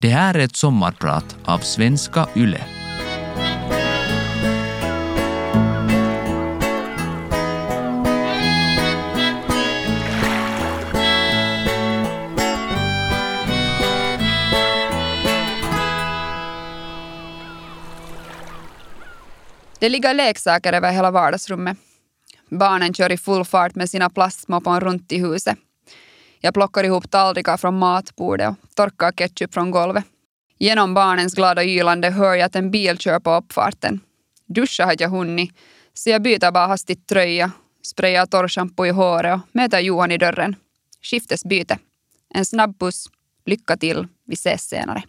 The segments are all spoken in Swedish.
Det här är ett sommarprat av Svenska Yle. Det ligger leksaker över hela vardagsrummet. Barnen kör i full fart med sina plastmoppon runt i huset. Jag plockar ihop tallrikar från matbordet och torkar ketchup från golvet. Genom barnens glada ylande hör jag att en bil kör på uppfarten. Duscha har jag hunnit, så jag byter bara hastigt tröja, sprayar torrschampo i håret och möter Johan i dörren. Skiftesbyte. En snabb puss. Lycka till. Vi ses senare.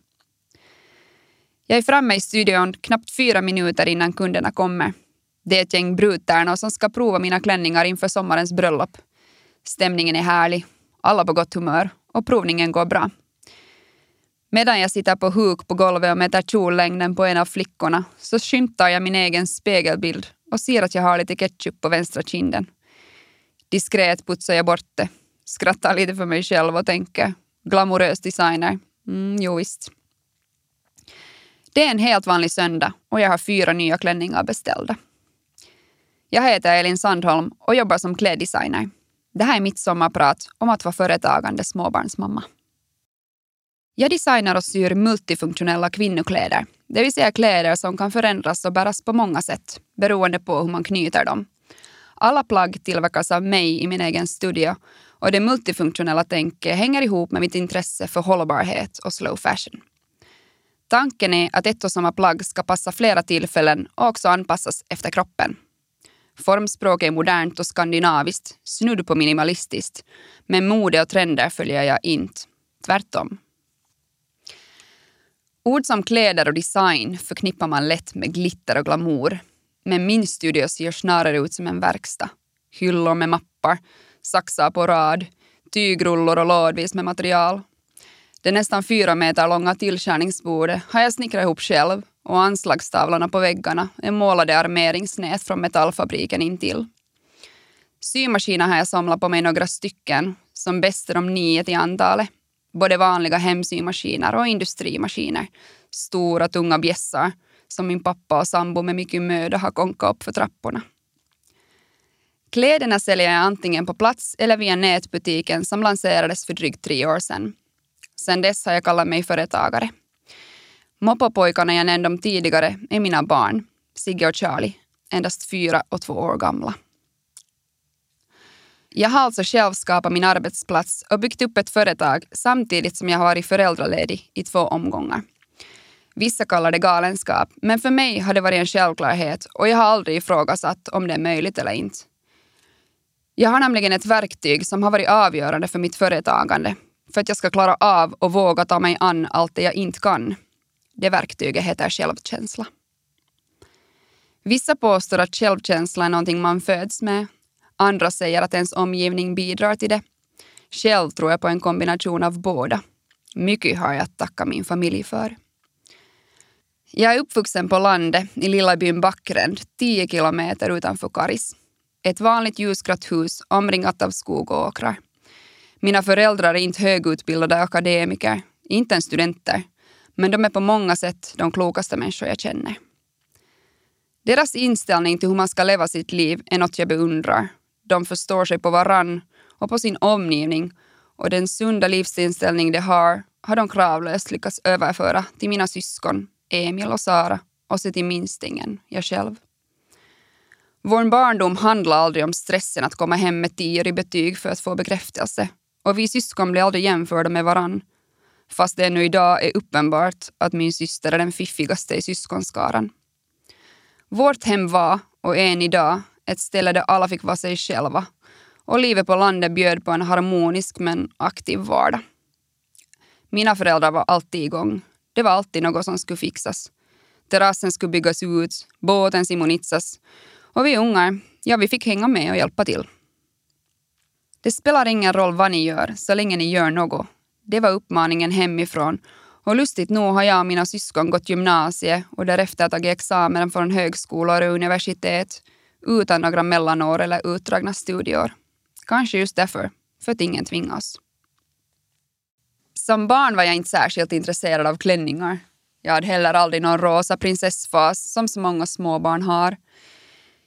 Jag är framme i studion knappt fyra minuter innan kunderna kommer. Det är ett gäng brudtärnor som ska prova mina klänningar inför sommarens bröllop. Stämningen är härlig, alla på gott humör och provningen går bra. Medan jag sitter på huk på golvet och mäter kjollängden på en av flickorna så skymtar jag min egen spegelbild och ser att jag har lite ketchup på vänstra kinden. Diskret putsar jag bort det, skrattar lite för mig själv och tänker glamorös designer. Mm, jo visst. Det är en helt vanlig söndag och jag har fyra nya klänningar beställda. Jag heter Elin Sandholm och jobbar som kläddesigner. Det här är mitt sommarprat om att vara företagande småbarnsmamma. Jag designar och syr multifunktionella kvinnokläder, det vill säga kläder som kan förändras och bäras på många sätt beroende på hur man knyter dem. Alla plagg tillverkas av mig i min egen studio och det multifunktionella tänket hänger ihop med mitt intresse för hållbarhet och slow fashion. Tanken är att ett och samma plagg ska passa flera tillfällen och också anpassas efter kroppen. Formspråk är modernt och skandinaviskt, snudd på minimalistiskt. Men mode och trender följer jag inte. Tvärtom. Ord som kläder och design förknippar man lätt med glitter och glamour. Men min studio ser snarare ut som en verkstad. Hyllor med mappar, saxar på rad, tygrullor och lådvis med material. Det nästan fyra meter långa tillskärningsbordet har jag snickrat ihop själv och anslagstavlorna på väggarna är målade armeringsnät från metallfabriken intill. Symaskiner har jag samlat på mig några stycken, som bäst är de nio till antalet. Både vanliga hemsymaskiner och industrimaskiner. Stora tunga bjässar som min pappa och sambo med mycket möda har konkat upp för trapporna. Kläderna säljer jag antingen på plats eller via nätbutiken som lanserades för drygt tre år sedan. Sedan dess har jag kallat mig företagare. Moppopojkarna jag nämnde om tidigare är mina barn, Sigge och Charlie, endast fyra och två år gamla. Jag har alltså själv skapat min arbetsplats och byggt upp ett företag samtidigt som jag har varit föräldraledig i två omgångar. Vissa kallar det galenskap, men för mig har det varit en självklarhet och jag har aldrig ifrågasatt om det är möjligt eller inte. Jag har nämligen ett verktyg som har varit avgörande för mitt företagande, för att jag ska klara av och våga ta mig an allt det jag inte kan. Det verktyget heter självkänsla. Vissa påstår att självkänsla är någonting man föds med. Andra säger att ens omgivning bidrar till det. Själv tror jag på en kombination av båda. Mycket har jag att tacka min familj för. Jag är uppvuxen på landet i lilla byn Backränd, 10 kilometer utanför Karis. Ett vanligt ljusgrått hus omringat av skog och åkrar. Mina föräldrar är inte högutbildade akademiker, inte ens studenter, men de är på många sätt de klokaste människor jag känner. Deras inställning till hur man ska leva sitt liv är något jag beundrar. De förstår sig på varann och på sin omgivning och den sunda livsinställning de har har de kravlöst lyckats överföra till mina syskon Emil och Sara och se till minstingen, jag själv. Vår barndom handlade aldrig om stressen att komma hem med tior i betyg för att få bekräftelse och vi syskon blev aldrig jämförda med varann fast det ännu idag är uppenbart att min syster är den fiffigaste i syskonskaran. Vårt hem var, och är än idag, ett ställe där alla fick vara sig själva och livet på landet bjöd på en harmonisk men aktiv vardag. Mina föräldrar var alltid igång. Det var alltid något som skulle fixas. Terrassen skulle byggas ut, båten simonitsas och vi ungar, ja vi fick hänga med och hjälpa till. Det spelar ingen roll vad ni gör så länge ni gör något det var uppmaningen hemifrån. Och lustigt nog har jag och mina syskon gått gymnasiet och därefter tagit examen från högskolor och universitet utan några mellanår eller utdragna studier. Kanske just därför, för att ingen tvingas. Som barn var jag inte särskilt intresserad av klänningar. Jag hade heller aldrig någon rosa prinsessfas som så många småbarn har.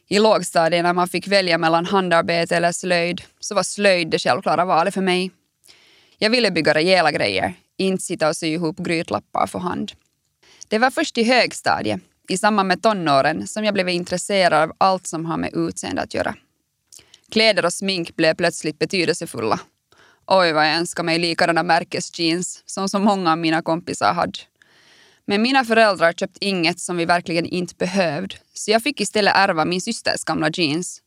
I lågstadiet när man fick välja mellan handarbete eller slöjd så var slöjd det självklara valet för mig. Jag ville bygga rejäla grejer, inte sitta och sy ihop grytlappar för hand. Det var först i högstadiet, i samband med tonåren, som jag blev intresserad av allt som har med utseende att göra. Kläder och smink blev plötsligt betydelsefulla. Oj, vad jag önskar mig likadana märkesjeans som så många av mina kompisar hade. Men mina föräldrar köpte inget som vi verkligen inte behövde, så jag fick istället ärva min systers gamla jeans.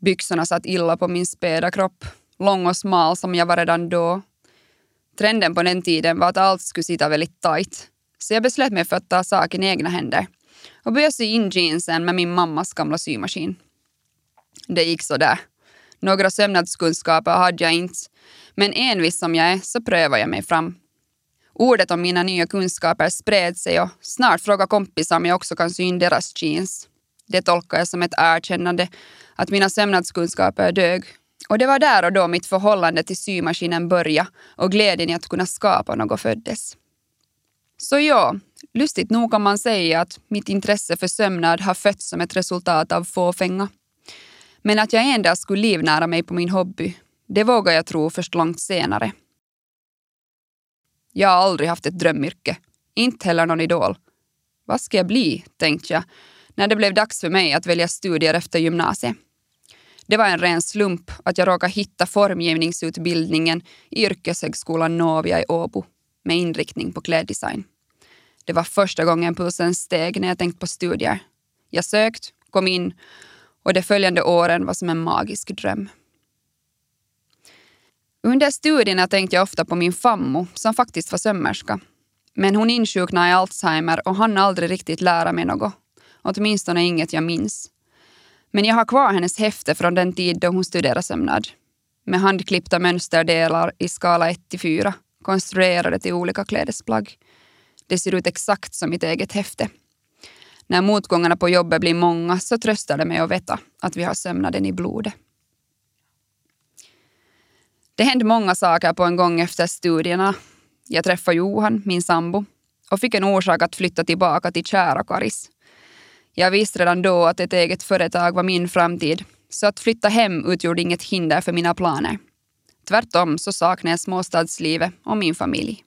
Byxorna satt illa på min späda kropp, lång och smal som jag var redan då. Trenden på den tiden var att allt skulle sitta väldigt tight, så jag beslöt mig för att ta saken i egna händer och började sy in jeansen med min mammas gamla symaskin. Det gick så där. Några sömnadskunskaper hade jag inte, men envis som jag är så prövade jag mig fram. Ordet om mina nya kunskaper spred sig och snart frågade kompisar om jag också kan sy in deras jeans. Det tolkade jag som ett erkännande att mina sömnadskunskaper dög. Och det var där och då mitt förhållande till symaskinen började och glädjen i att kunna skapa något föddes. Så ja, lustigt nog kan man säga att mitt intresse för sömnad har fötts som ett resultat av fåfänga. Men att jag en dag skulle livnära mig på min hobby, det vågar jag tro först långt senare. Jag har aldrig haft ett drömyrke, inte heller någon idol. Vad ska jag bli, tänkte jag, när det blev dags för mig att välja studier efter gymnasiet. Det var en ren slump att jag råkade hitta formgivningsutbildningen i yrkeshögskolan Novia i Åbo med inriktning på kläddesign. Det var första gången pulsen steg när jag tänkt på studier. Jag sökt, kom in och de följande åren var som en magisk dröm. Under studierna tänkte jag ofta på min fammo som faktiskt var sömmerska. Men hon insjuknade i Alzheimer och hann aldrig riktigt lära mig något. Åtminstone inget jag minns. Men jag har kvar hennes häfte från den tid då hon studerade sömnad. Med handklippta mönsterdelar i skala 1 till 4, konstruerade till olika klädesplagg. Det ser ut exakt som mitt eget häfte. När motgångarna på jobbet blir många så tröstar det mig att veta att vi har sömnaden i blodet. Det hände många saker på en gång efter studierna. Jag träffade Johan, min sambo, och fick en orsak att flytta tillbaka till kära Karis. Jag visste redan då att ett eget företag var min framtid, så att flytta hem utgjorde inget hinder för mina planer. Tvärtom så saknade jag småstadslivet och min familj.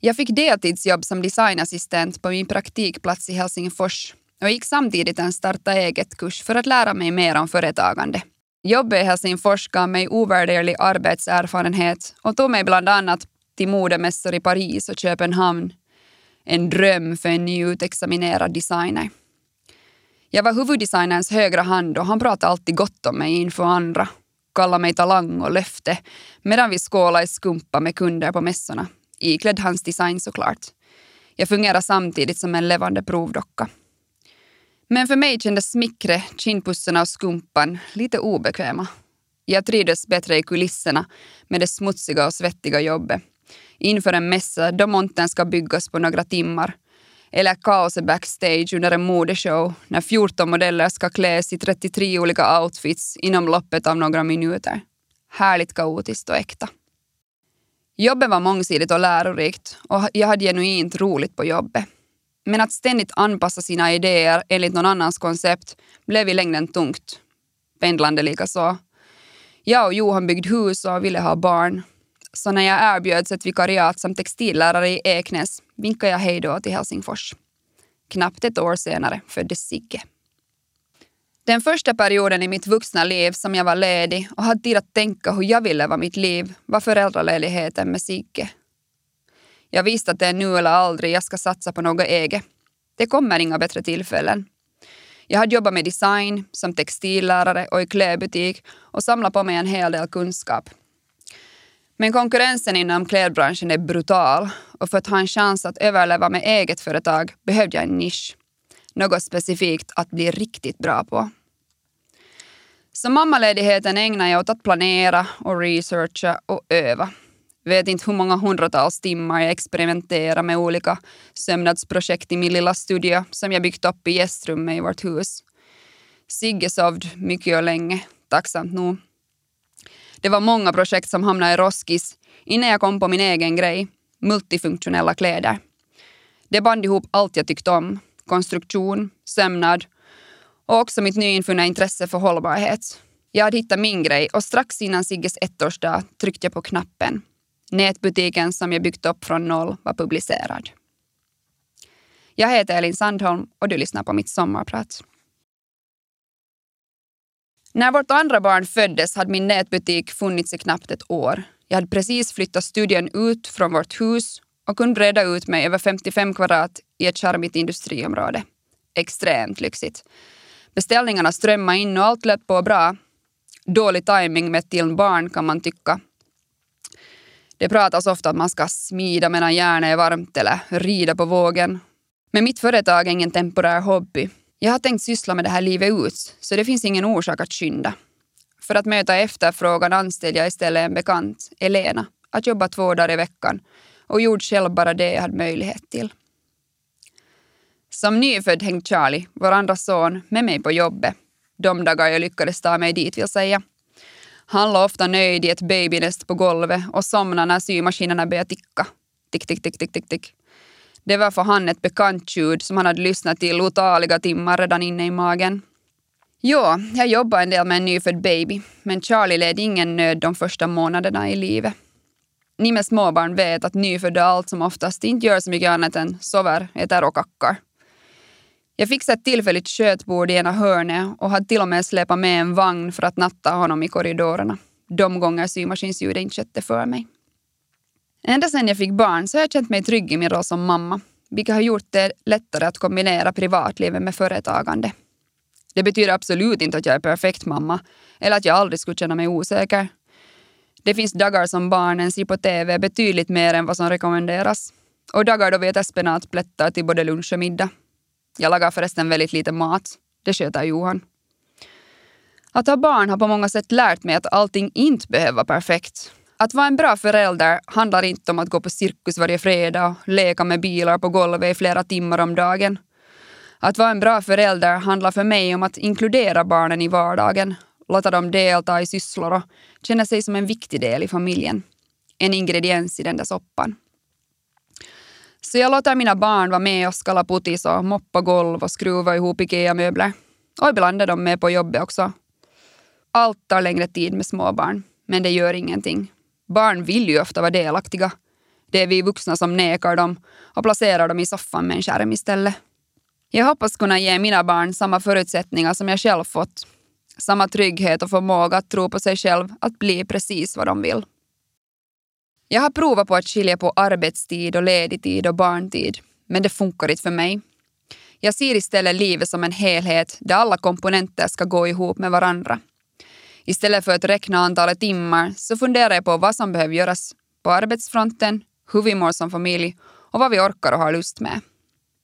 Jag fick deltidsjobb som designassistent på min praktikplats i Helsingfors och gick samtidigt en starta eget-kurs för att lära mig mer om företagande. Jobbet i Helsingfors gav mig ovärderlig arbetserfarenhet och tog mig bland annat till modemässor i Paris och Köpenhamn. En dröm för en nyutexaminerad designer. Jag var huvuddesignerns högra hand och han pratade alltid gott om mig inför andra. Kallade mig talang och löfte medan vi skålade i skumpa med kunder på mässorna. Iklädd hans design såklart. Jag fungerade samtidigt som en levande provdocka. Men för mig kändes smickre, kindpussarna och skumpan lite obekväma. Jag trivdes bättre i kulisserna med det smutsiga och svettiga jobbet. Inför en mässa då montern ska byggas på några timmar. Eller kaoset backstage under en modeshow när 14 modeller ska kläs i 33 olika outfits inom loppet av några minuter. Härligt kaotiskt och äkta. Jobbet var mångsidigt och lärorikt och jag hade genuint roligt på jobbet. Men att ständigt anpassa sina idéer enligt någon annans koncept blev i längden tungt. Pendlande likaså. Jag och Johan byggde hus och ville ha barn. Så när jag erbjöds ett vikariat som textillärare i Eknäs vinkade jag hej då till Helsingfors. Knappt ett år senare föddes Sigge. Den första perioden i mitt vuxna liv som jag var ledig och hade tid att tänka hur jag ville leva mitt liv var föräldraledigheten med Sigge jag visste att det är nu eller aldrig jag ska satsa på något eget. Det kommer inga bättre tillfällen. Jag hade jobbat med design, som textillärare och i klädbutik och samlat på mig en hel del kunskap. Men konkurrensen inom klädbranschen är brutal och för att ha en chans att överleva med eget företag behövde jag en nisch. Något specifikt att bli riktigt bra på. Så mammaledigheten ägnar jag åt att planera och researcha och öva vet inte hur många hundratals timmar jag experimenterar med olika sömnadsprojekt i min lilla studio som jag byggt upp i gästrummet i vårt hus. Sigge sovd mycket och länge, tacksamt nog. Det var många projekt som hamnade i roskis, innan jag kom på min egen grej, multifunktionella kläder. Det band ihop allt jag tyckte om, konstruktion, sömnad och också mitt nyinfunna intresse för hållbarhet. Jag hade hittat min grej och strax innan Sigges ettårsdag tryckte jag på knappen. Nätbutiken som jag byggt upp från noll var publicerad. Jag heter Elin Sandholm och du lyssnar på mitt sommarprat. När vårt andra barn föddes hade min nätbutik funnits i knappt ett år. Jag hade precis flyttat studien ut från vårt hus och kunde breda ut mig över 55 kvadrat i ett charmigt industriområde. Extremt lyxigt. Beställningarna strömmade in och allt lät på bra. Dålig timing med ett till barn kan man tycka. Det pratas ofta att man ska smida medan järnet är varmt eller rida på vågen. Men mitt företag är ingen temporär hobby. Jag har tänkt syssla med det här livet ut, så det finns ingen orsak att skynda. För att möta efterfrågan anställde jag istället en bekant, Elena, att jobba två dagar i veckan och gjorde själv bara det jag hade möjlighet till. Som nyfödd hängde Charlie, vår andra son, med mig på jobbet. De dagar jag lyckades ta mig dit vill säga. Han låg ofta nöjd i ett babynest på golvet och somnade när symaskinerna började ticka. Tick, tick, tick, tick, tick, tick. Det var för han ett bekant ljud som han hade lyssnat till otaliga timmar redan inne i magen. Ja, jag jobbade en del med en nyfödd baby, men Charlie led ingen nöd de första månaderna i livet. Ni med småbarn vet att nyfödda allt som oftast inte gör så mycket annat än sover, äter och kackar. Jag fixade ett tillfälligt kötbord i ena hörnet och hade till och med släpat med en vagn för att natta honom i korridorerna. De gånger symaskinsljudet inte skötte för mig. Ända sedan jag fick barn så har jag känt mig trygg i min roll som mamma, vilket har gjort det lättare att kombinera privatlivet med företagande. Det betyder absolut inte att jag är perfekt mamma eller att jag aldrig skulle känna mig osäker. Det finns dagar som barnen ser på TV betydligt mer än vad som rekommenderas. Och dagar då vi äter spenatplättar till både lunch och middag. Jag lagar förresten väldigt lite mat. Det sköter Johan. Att ha barn har på många sätt lärt mig att allting inte behöver vara perfekt. Att vara en bra förälder handlar inte om att gå på cirkus varje fredag och leka med bilar på golvet i flera timmar om dagen. Att vara en bra förälder handlar för mig om att inkludera barnen i vardagen, låta dem delta i sysslor och känna sig som en viktig del i familjen. En ingrediens i den där soppan. Så jag låter mina barn vara med och skala putis och moppa golv och skruva ihop Ikea-möbler. Och ibland är de med på jobbet också. Allt tar längre tid med småbarn, men det gör ingenting. Barn vill ju ofta vara delaktiga. Det är vi vuxna som nekar dem och placerar dem i soffan med en skärm istället. Jag hoppas kunna ge mina barn samma förutsättningar som jag själv fått. Samma trygghet och förmåga att tro på sig själv att bli precis vad de vill. Jag har provat på att skilja på arbetstid och ledig tid och barntid, men det funkar inte för mig. Jag ser istället livet som en helhet där alla komponenter ska gå ihop med varandra. Istället för att räkna antalet timmar så funderar jag på vad som behöver göras på arbetsfronten, hur vi mår som familj och vad vi orkar och har lust med.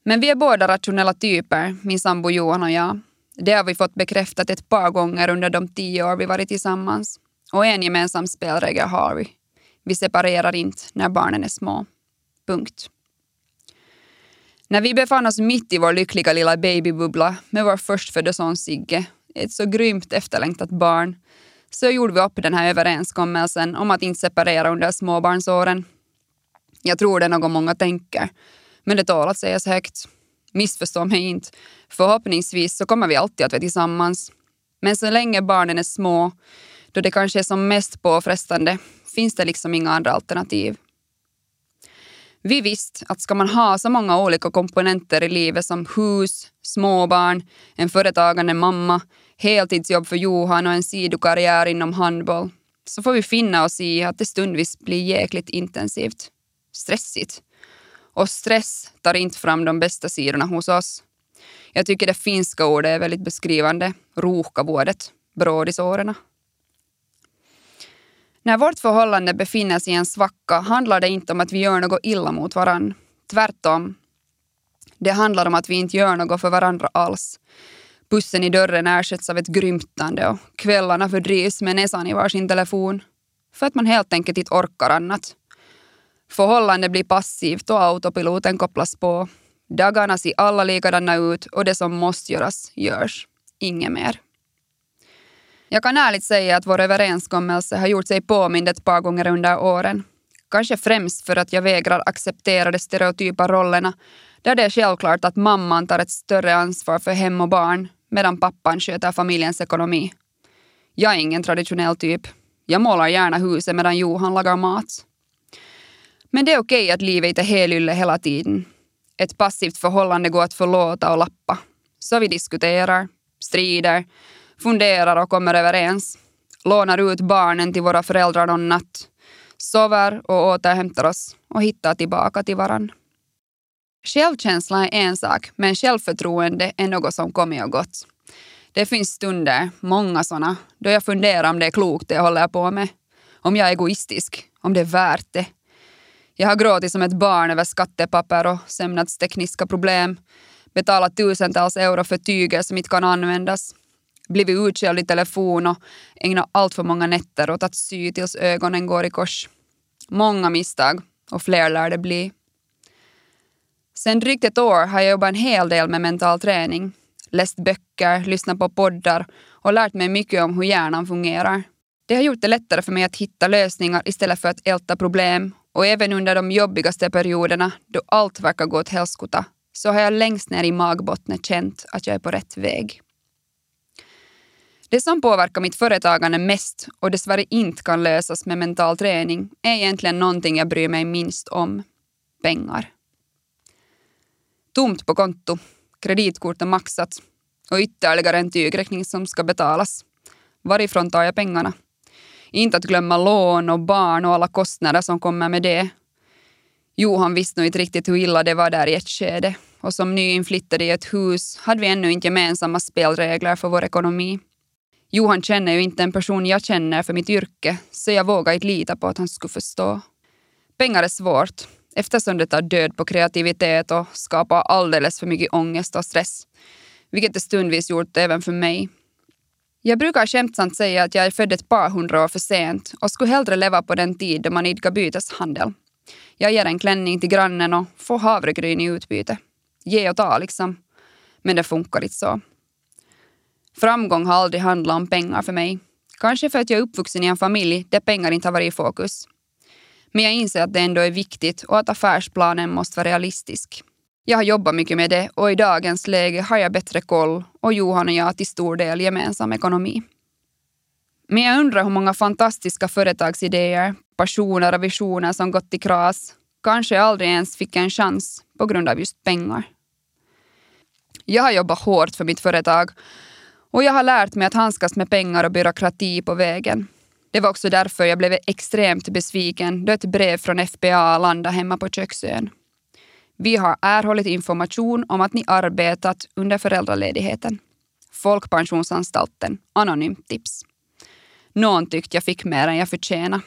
Men vi är båda rationella typer, min sambo Johan och jag. Det har vi fått bekräftat ett par gånger under de tio år vi varit tillsammans. Och en gemensam spelregel har vi. Vi separerar inte när barnen är små. Punkt. När vi befann oss mitt i vår lyckliga lilla babybubbla med vår förstfödda son Sigge, ett så grymt efterlängtat barn, så gjorde vi upp den här överenskommelsen om att inte separera under småbarnsåren. Jag tror det är något många tänker, men det tål att sägas högt. Missförstå mig inte. Förhoppningsvis så kommer vi alltid att vara tillsammans. Men så länge barnen är små, då det kanske är som mest påfrestande, finns det liksom inga andra alternativ. Vi visste att ska man ha så många olika komponenter i livet som hus, småbarn, en företagande mamma, heltidsjobb för Johan och en sidokarriär inom handboll så får vi finna oss i att det stundvis blir jäkligt intensivt. Stressigt. Och stress tar inte fram de bästa sidorna hos oss. Jag tycker det finska ordet är väldigt beskrivande. Ruuhkavuodet, brådisårerna. När vårt förhållande befinner sig i en svacka handlar det inte om att vi gör något illa mot varann. Tvärtom. Det handlar om att vi inte gör något för varandra alls. Pussen i dörren ersätts av ett grymtande och kvällarna fördrivs med näsan i varsin telefon. För att man helt enkelt inte orkar annat. Förhållandet blir passivt och autopiloten kopplas på. Dagarna ser alla likadana ut och det som måste göras görs. Inget mer. Jag kan ärligt säga att vår överenskommelse har gjort sig påmind ett par gånger under åren. Kanske främst för att jag vägrar acceptera de stereotypa rollerna där det är självklart att mamman tar ett större ansvar för hem och barn medan pappan sköter familjens ekonomi. Jag är ingen traditionell typ. Jag målar gärna huset medan Johan lagar mat. Men det är okej att livet inte är helylle hela tiden. Ett passivt förhållande går att förlåta och lappa. Så vi diskuterar, strider, funderar och kommer överens. Lånar ut barnen till våra föräldrar någon natt. Sover och återhämtar oss och hittar tillbaka till varandra. Självkänsla är en sak, men självförtroende är något som kommit och gått. Det finns stunder, många såna, då jag funderar om det är klokt det jag håller på med. Om jag är egoistisk, om det är värt det. Jag har gråtit som ett barn över skattepapper och sömnadstekniska problem, betalat tusentals euro för tyger som inte kan användas, blivit utskälld i telefon och ägnat allt för många nätter åt att sy tills ögonen går i kors. Många misstag och fler lär det bli. Sen drygt ett år har jag jobbat en hel del med mental träning, läst böcker, lyssnat på poddar och lärt mig mycket om hur hjärnan fungerar. Det har gjort det lättare för mig att hitta lösningar istället för att älta problem och även under de jobbigaste perioderna då allt verkar gå åt helskotta så har jag längst ner i magbottnet känt att jag är på rätt väg. Det som påverkar mitt företagande mest och dessvärre inte kan lösas med mental träning är egentligen någonting jag bryr mig minst om. Pengar. Tomt på konto, kreditkortet maxat och ytterligare en tygräkning som ska betalas. Varifrån tar jag pengarna? Inte att glömma lån och barn och alla kostnader som kommer med det. Johan visste nog inte riktigt hur illa det var där i ett skede och som nyinflyttade i ett hus hade vi ännu inte gemensamma spelregler för vår ekonomi. Johan känner ju inte en person jag känner för mitt yrke så jag vågar inte lita på att han skulle förstå. Pengar är svårt eftersom det tar död på kreativitet och skapar alldeles för mycket ångest och stress. Vilket det stundvis gjort även för mig. Jag brukar skämtsamt säga att jag är född ett par hundra år för sent och skulle hellre leva på den tid då man idkar byteshandel. Jag ger en klänning till grannen och får havregryn i utbyte. Ge och ta liksom. Men det funkar inte så. Framgång har aldrig handlat om pengar för mig. Kanske för att jag är uppvuxen i en familj där pengar inte har varit i fokus. Men jag inser att det ändå är viktigt och att affärsplanen måste vara realistisk. Jag har jobbat mycket med det och i dagens läge har jag bättre koll och Johan och jag har till stor del gemensam ekonomi. Men jag undrar hur många fantastiska företagsidéer, passioner och visioner som gått i kras kanske aldrig ens fick en chans på grund av just pengar. Jag har jobbat hårt för mitt företag och jag har lärt mig att handskas med pengar och byråkrati på vägen. Det var också därför jag blev extremt besviken då ett brev från FPA landade hemma på köksön. Vi har erhållit information om att ni arbetat under föräldraledigheten. Folkpensionsanstalten, anonymt tips. Någon tyckte jag fick mer än jag förtjänade.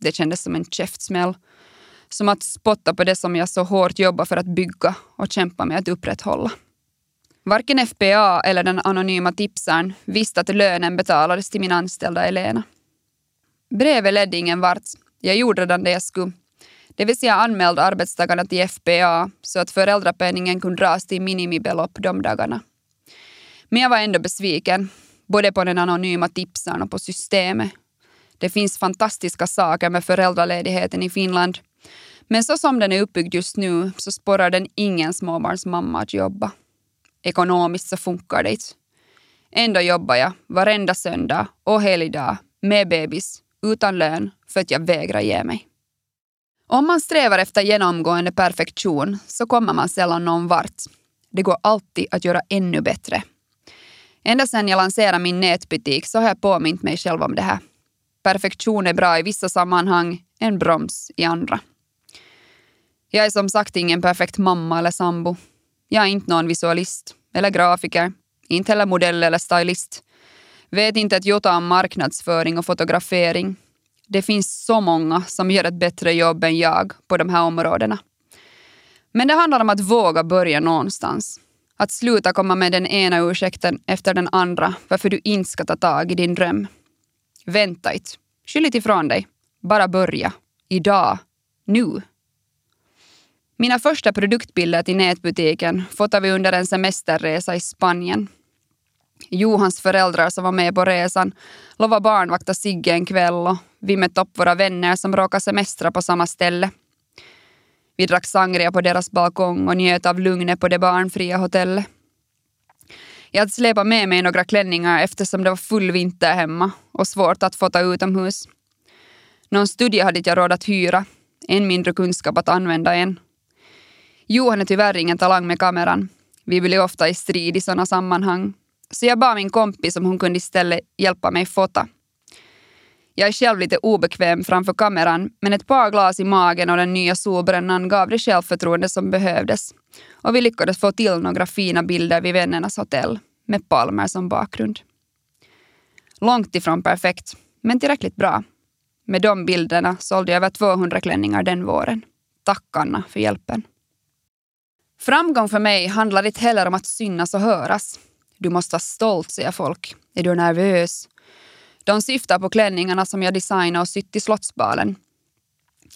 Det kändes som en käftsmäll. Som att spotta på det som jag så hårt jobbar för att bygga och kämpa med att upprätthålla. Varken FPA eller den anonyma tipsaren visste att lönen betalades till min anställda Elena. Brevet ledde ingen vart. Jag gjorde redan det jag skulle. Det vill säga anmälde arbetstagarna till FPA så att föräldrapenningen kunde dras till minimibelopp de dagarna. Men jag var ändå besviken, både på den anonyma tipsaren och på systemet. Det finns fantastiska saker med föräldraledigheten i Finland. Men så som den är uppbyggd just nu så sporrar den ingen småbarnsmamma att jobba. Ekonomiskt så funkar det inte. Ändå jobbar jag varenda söndag och helgdag med bebis utan lön för att jag vägrar ge mig. Om man strävar efter genomgående perfektion så kommer man sällan någon vart. Det går alltid att göra ännu bättre. Ända sedan jag lanserade min nätbutik så har jag påmint mig själv om det här. Perfektion är bra i vissa sammanhang, en broms i andra. Jag är som sagt ingen perfekt mamma eller sambo. Jag är inte någon visualist eller grafiker, inte heller modell eller stylist. Vet inte ett jota om marknadsföring och fotografering. Det finns så många som gör ett bättre jobb än jag på de här områdena. Men det handlar om att våga börja någonstans. Att sluta komma med den ena ursäkten efter den andra varför du inte ska ta tag i din dröm. Vänta inte. Skyll inte ifrån dig. Bara börja. Idag. Nu. Mina första produktbilder till nätbutiken fotade vi under en semesterresa i Spanien. Johans föräldrar som var med på resan lovade barnvakta Sigge en kväll och vi mötte upp våra vänner som råkade semestra på samma ställe. Vi drack sangria på deras balkong och njöt av lugnet på det barnfria hotellet. Jag hade släpat med mig några klänningar eftersom det var full vinter hemma och svårt att få ta utomhus. Någon studie hade jag råd att hyra, än mindre kunskap att använda en. Johan är tyvärr ingen talang med kameran. Vi blir ofta i strid i sådana sammanhang. Så jag bad min kompis om hon kunde istället hjälpa mig fota. Jag är själv lite obekväm framför kameran men ett par glas i magen och den nya solbrännan gav det självförtroende som behövdes. Och vi lyckades få till några fina bilder vid vännernas hotell med palmer som bakgrund. Långt ifrån perfekt, men tillräckligt bra. Med de bilderna sålde jag över 200 klänningar den våren. Tack Anna för hjälpen. Framgång för mig handlar inte heller om att synas och höras. Du måste vara stolt, säger folk. Är du nervös? De syftar på klänningarna som jag designade och sytt i Slottsbalen.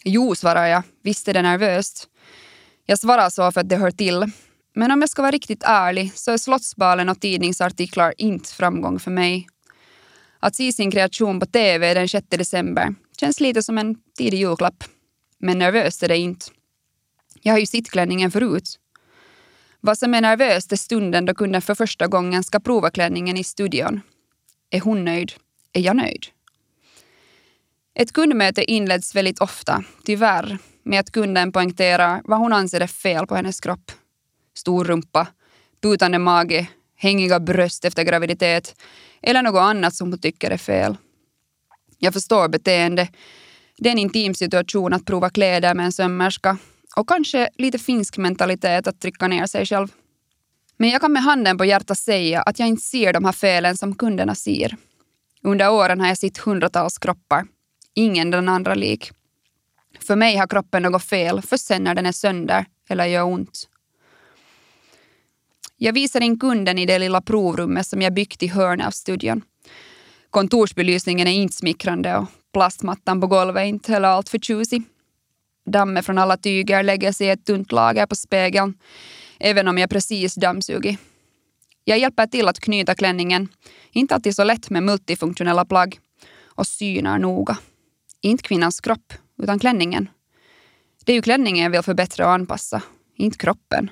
Jo, svarar jag. Visst är det nervöst. Jag svarar så för att det hör till. Men om jag ska vara riktigt ärlig så är Slottsbalen och tidningsartiklar inte framgång för mig. Att se sin kreation på TV den 6 december känns lite som en tidig julklapp. Men nervöst är det inte. Jag har ju sittklänningen förut. Vad som är nervöst är stunden då kunden för första gången ska prova klänningen i studion. Är hon nöjd? Är jag nöjd? Ett kundmöte inleds väldigt ofta, tyvärr, med att kunden poängterar vad hon anser är fel på hennes kropp. Stor rumpa, putande mage, hängiga bröst efter graviditet eller något annat som hon tycker är fel. Jag förstår beteende. Det är en intim situation att prova kläder med en sömmerska och kanske lite finsk mentalitet att trycka ner sig själv. Men jag kan med handen på hjärtat säga att jag inte ser de här felen som kunderna ser. Under åren har jag sett hundratals kroppar. Ingen den andra lik. För mig har kroppen något fel först sen när den är sönder eller gör ont. Jag visar in kunden i det lilla provrummet som jag byggt i hörnet av studion. Kontorsbelysningen är inte smickrande och plastmattan på golvet är inte heller alltför tjusig. Dammet från alla tyger lägger sig i ett tunt lager på spegeln, även om jag precis dammsugit. Jag hjälper till att knyta klänningen, inte alltid så lätt med multifunktionella plagg, och synar noga. Inte kvinnans kropp, utan klänningen. Det är ju klänningen jag vill förbättra och anpassa, inte kroppen.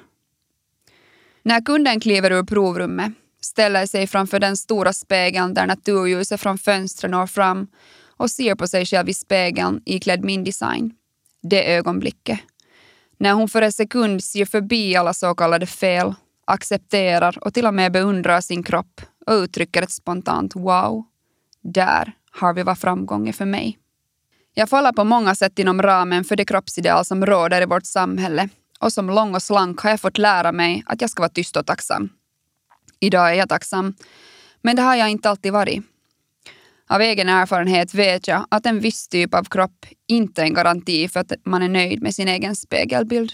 När kunden kliver ur provrummet ställer sig framför den stora spegeln där naturljuset från fönstren når fram och ser på sig själv i spegeln iklädd min design det ögonblicket. När hon för en sekund ser förbi alla så kallade fel, accepterar och till och med beundrar sin kropp och uttrycker ett spontant wow. Där har vi vad framgång är för mig. Jag faller på många sätt inom ramen för det kroppsideal som råder i vårt samhälle och som lång och slank har jag fått lära mig att jag ska vara tyst och tacksam. Idag är jag tacksam, men det har jag inte alltid varit. Av egen erfarenhet vet jag att en viss typ av kropp inte är en garanti för att man är nöjd med sin egen spegelbild.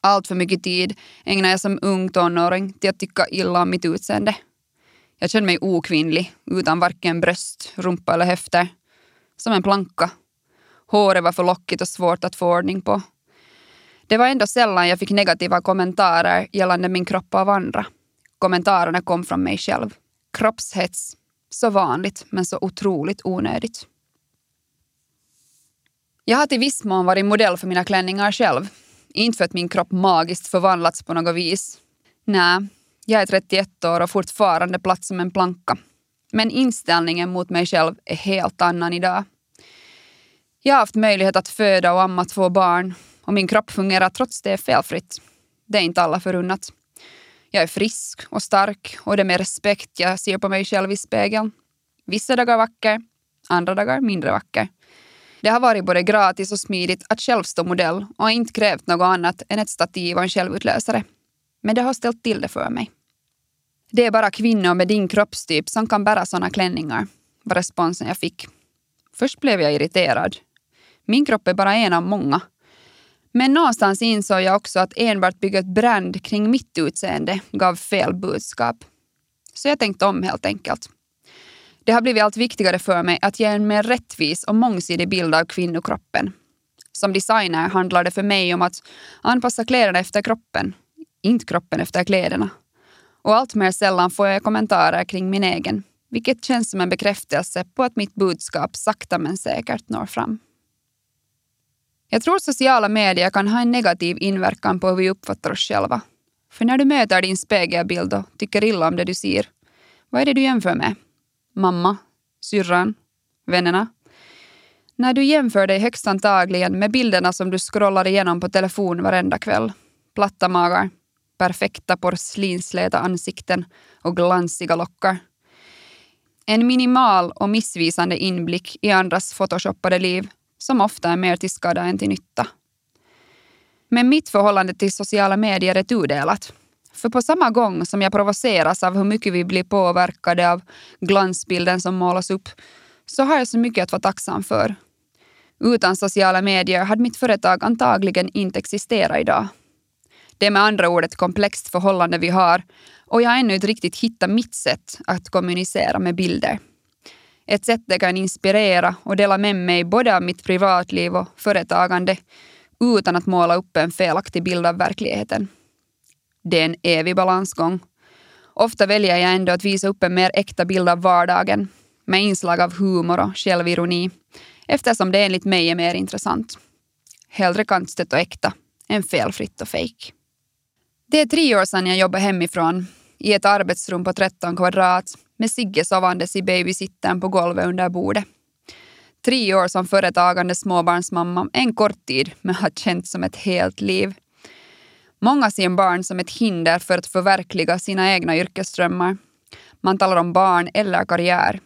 Allt för mycket tid ägnar jag som ung tonåring till att tycka illa om mitt utseende. Jag kände mig okvinnlig, utan varken bröst, rumpa eller höfter. Som en planka. Håret var för lockigt och svårt att få ordning på. Det var ändå sällan jag fick negativa kommentarer gällande min kropp av andra. Kommentarerna kom från mig själv. Kroppshets så vanligt, men så otroligt onödigt. Jag har till viss mån varit modell för mina klänningar själv. Inte för att min kropp magiskt förvandlats på något vis. Nej, jag är 31 år och fortfarande platt som en planka. Men inställningen mot mig själv är helt annan idag. Jag har haft möjlighet att föda och amma två barn och min kropp fungerar trots det felfritt. Det är inte alla förunnat. Jag är frisk och stark och det är med respekt jag ser på mig själv i spegeln. Vissa dagar vacker, andra dagar mindre vacker. Det har varit både gratis och smidigt att själv stå modell och inte krävt något annat än ett stativ och en självutlösare. Men det har ställt till det för mig. Det är bara kvinnor med din kroppstyp som kan bära såna klänningar, var responsen jag fick. Först blev jag irriterad. Min kropp är bara en av många men någonstans insåg jag också att enbart bygga ett brand kring mitt utseende gav fel budskap. Så jag tänkte om helt enkelt. Det har blivit allt viktigare för mig att ge en mer rättvis och mångsidig bild av kvinnokroppen. Som designer handlar det för mig om att anpassa kläderna efter kroppen, inte kroppen efter kläderna. Och allt mer sällan får jag kommentarer kring min egen, vilket känns som en bekräftelse på att mitt budskap sakta men säkert når fram. Jag tror sociala medier kan ha en negativ inverkan på hur vi uppfattar oss själva. För när du möter din spegelbild och tycker illa om det du ser, vad är det du jämför med? Mamma? Syrran? Vännerna? När du jämför dig högst antagligen med bilderna som du scrollar igenom på telefon varenda kväll. Platta magar, perfekta porslinsläta ansikten och glansiga lockar. En minimal och missvisande inblick i andras photoshoppade liv som ofta är mer till skada än till nytta. Men mitt förhållande till sociala medier är tudelat. För på samma gång som jag provoceras av hur mycket vi blir påverkade av glansbilden som målas upp så har jag så mycket att vara tacksam för. Utan sociala medier hade mitt företag antagligen inte existerat idag. Det är med andra ord ett komplext förhållande vi har och jag har ännu inte riktigt hittat mitt sätt att kommunicera med bilder. Ett sätt där jag kan inspirera och dela med mig både av mitt privatliv och företagande utan att måla upp en felaktig bild av verkligheten. Det är en evig balansgång. Ofta väljer jag ändå att visa upp en mer äkta bild av vardagen med inslag av humor och självironi eftersom det enligt mig är mer intressant. Hellre kantstött och äkta än felfritt och fejk. Det är tre år sedan jag jobbade hemifrån i ett arbetsrum på 13 kvadrat med Sigge sovandes i babysittern på golvet under bordet. Tre år som företagande småbarnsmamma, en kort tid men har känts som ett helt liv. Många ser barn som ett hinder för att förverkliga sina egna yrkesdrömmar. Man talar om barn eller karriär.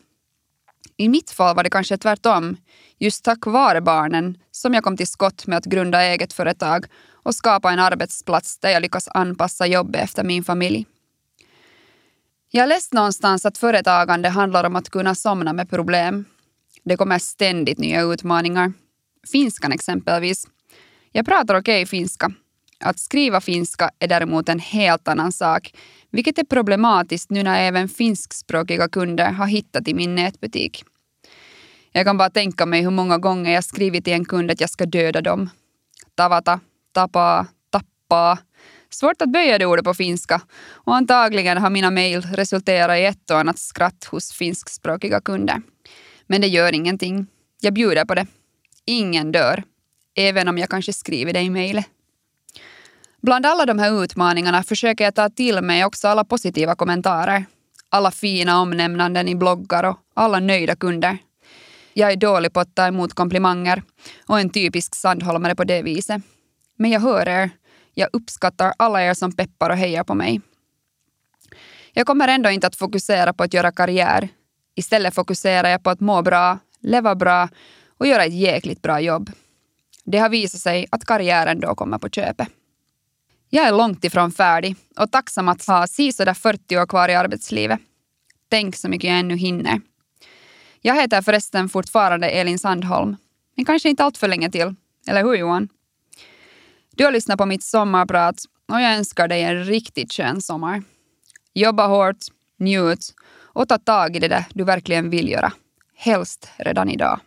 I mitt fall var det kanske tvärtom. Just tack vare barnen som jag kom till skott med att grunda eget företag och skapa en arbetsplats där jag lyckas anpassa jobbet efter min familj. Jag läste någonstans att företagande handlar om att kunna somna med problem. Det kommer ständigt nya utmaningar. Finskan exempelvis. Jag pratar okej okay finska. Att skriva finska är däremot en helt annan sak, vilket är problematiskt nu när även finskspråkiga kunder har hittat i min nätbutik. Jag kan bara tänka mig hur många gånger jag skrivit till en kund att jag ska döda dem. Tavata, tapa, tappa. Svårt att böja det ordet på finska och antagligen har mina mejl resulterat i ett och annat skratt hos finskspråkiga kunder. Men det gör ingenting. Jag bjuder på det. Ingen dör. Även om jag kanske skriver det i mejlet. Bland alla de här utmaningarna försöker jag ta till mig också alla positiva kommentarer. Alla fina omnämnanden i bloggar och alla nöjda kunder. Jag är dålig på att ta emot komplimanger och en typisk Sandholmare på det viset. Men jag hör er. Jag uppskattar alla er som peppar och hejar på mig. Jag kommer ändå inte att fokusera på att göra karriär. Istället fokuserar jag på att må bra, leva bra och göra ett jäkligt bra jobb. Det har visat sig att karriären då kommer på köpet. Jag är långt ifrån färdig och tacksam att ha sisådär 40 år kvar i arbetslivet. Tänk så mycket jag ännu hinner. Jag heter förresten fortfarande Elin Sandholm, men kanske inte allt för länge till. Eller hur Johan? Du har lyssnat på mitt sommarprat och jag önskar dig en riktigt skön sommar. Jobba hårt, njut och ta tag i det där du verkligen vill göra. Helst redan idag.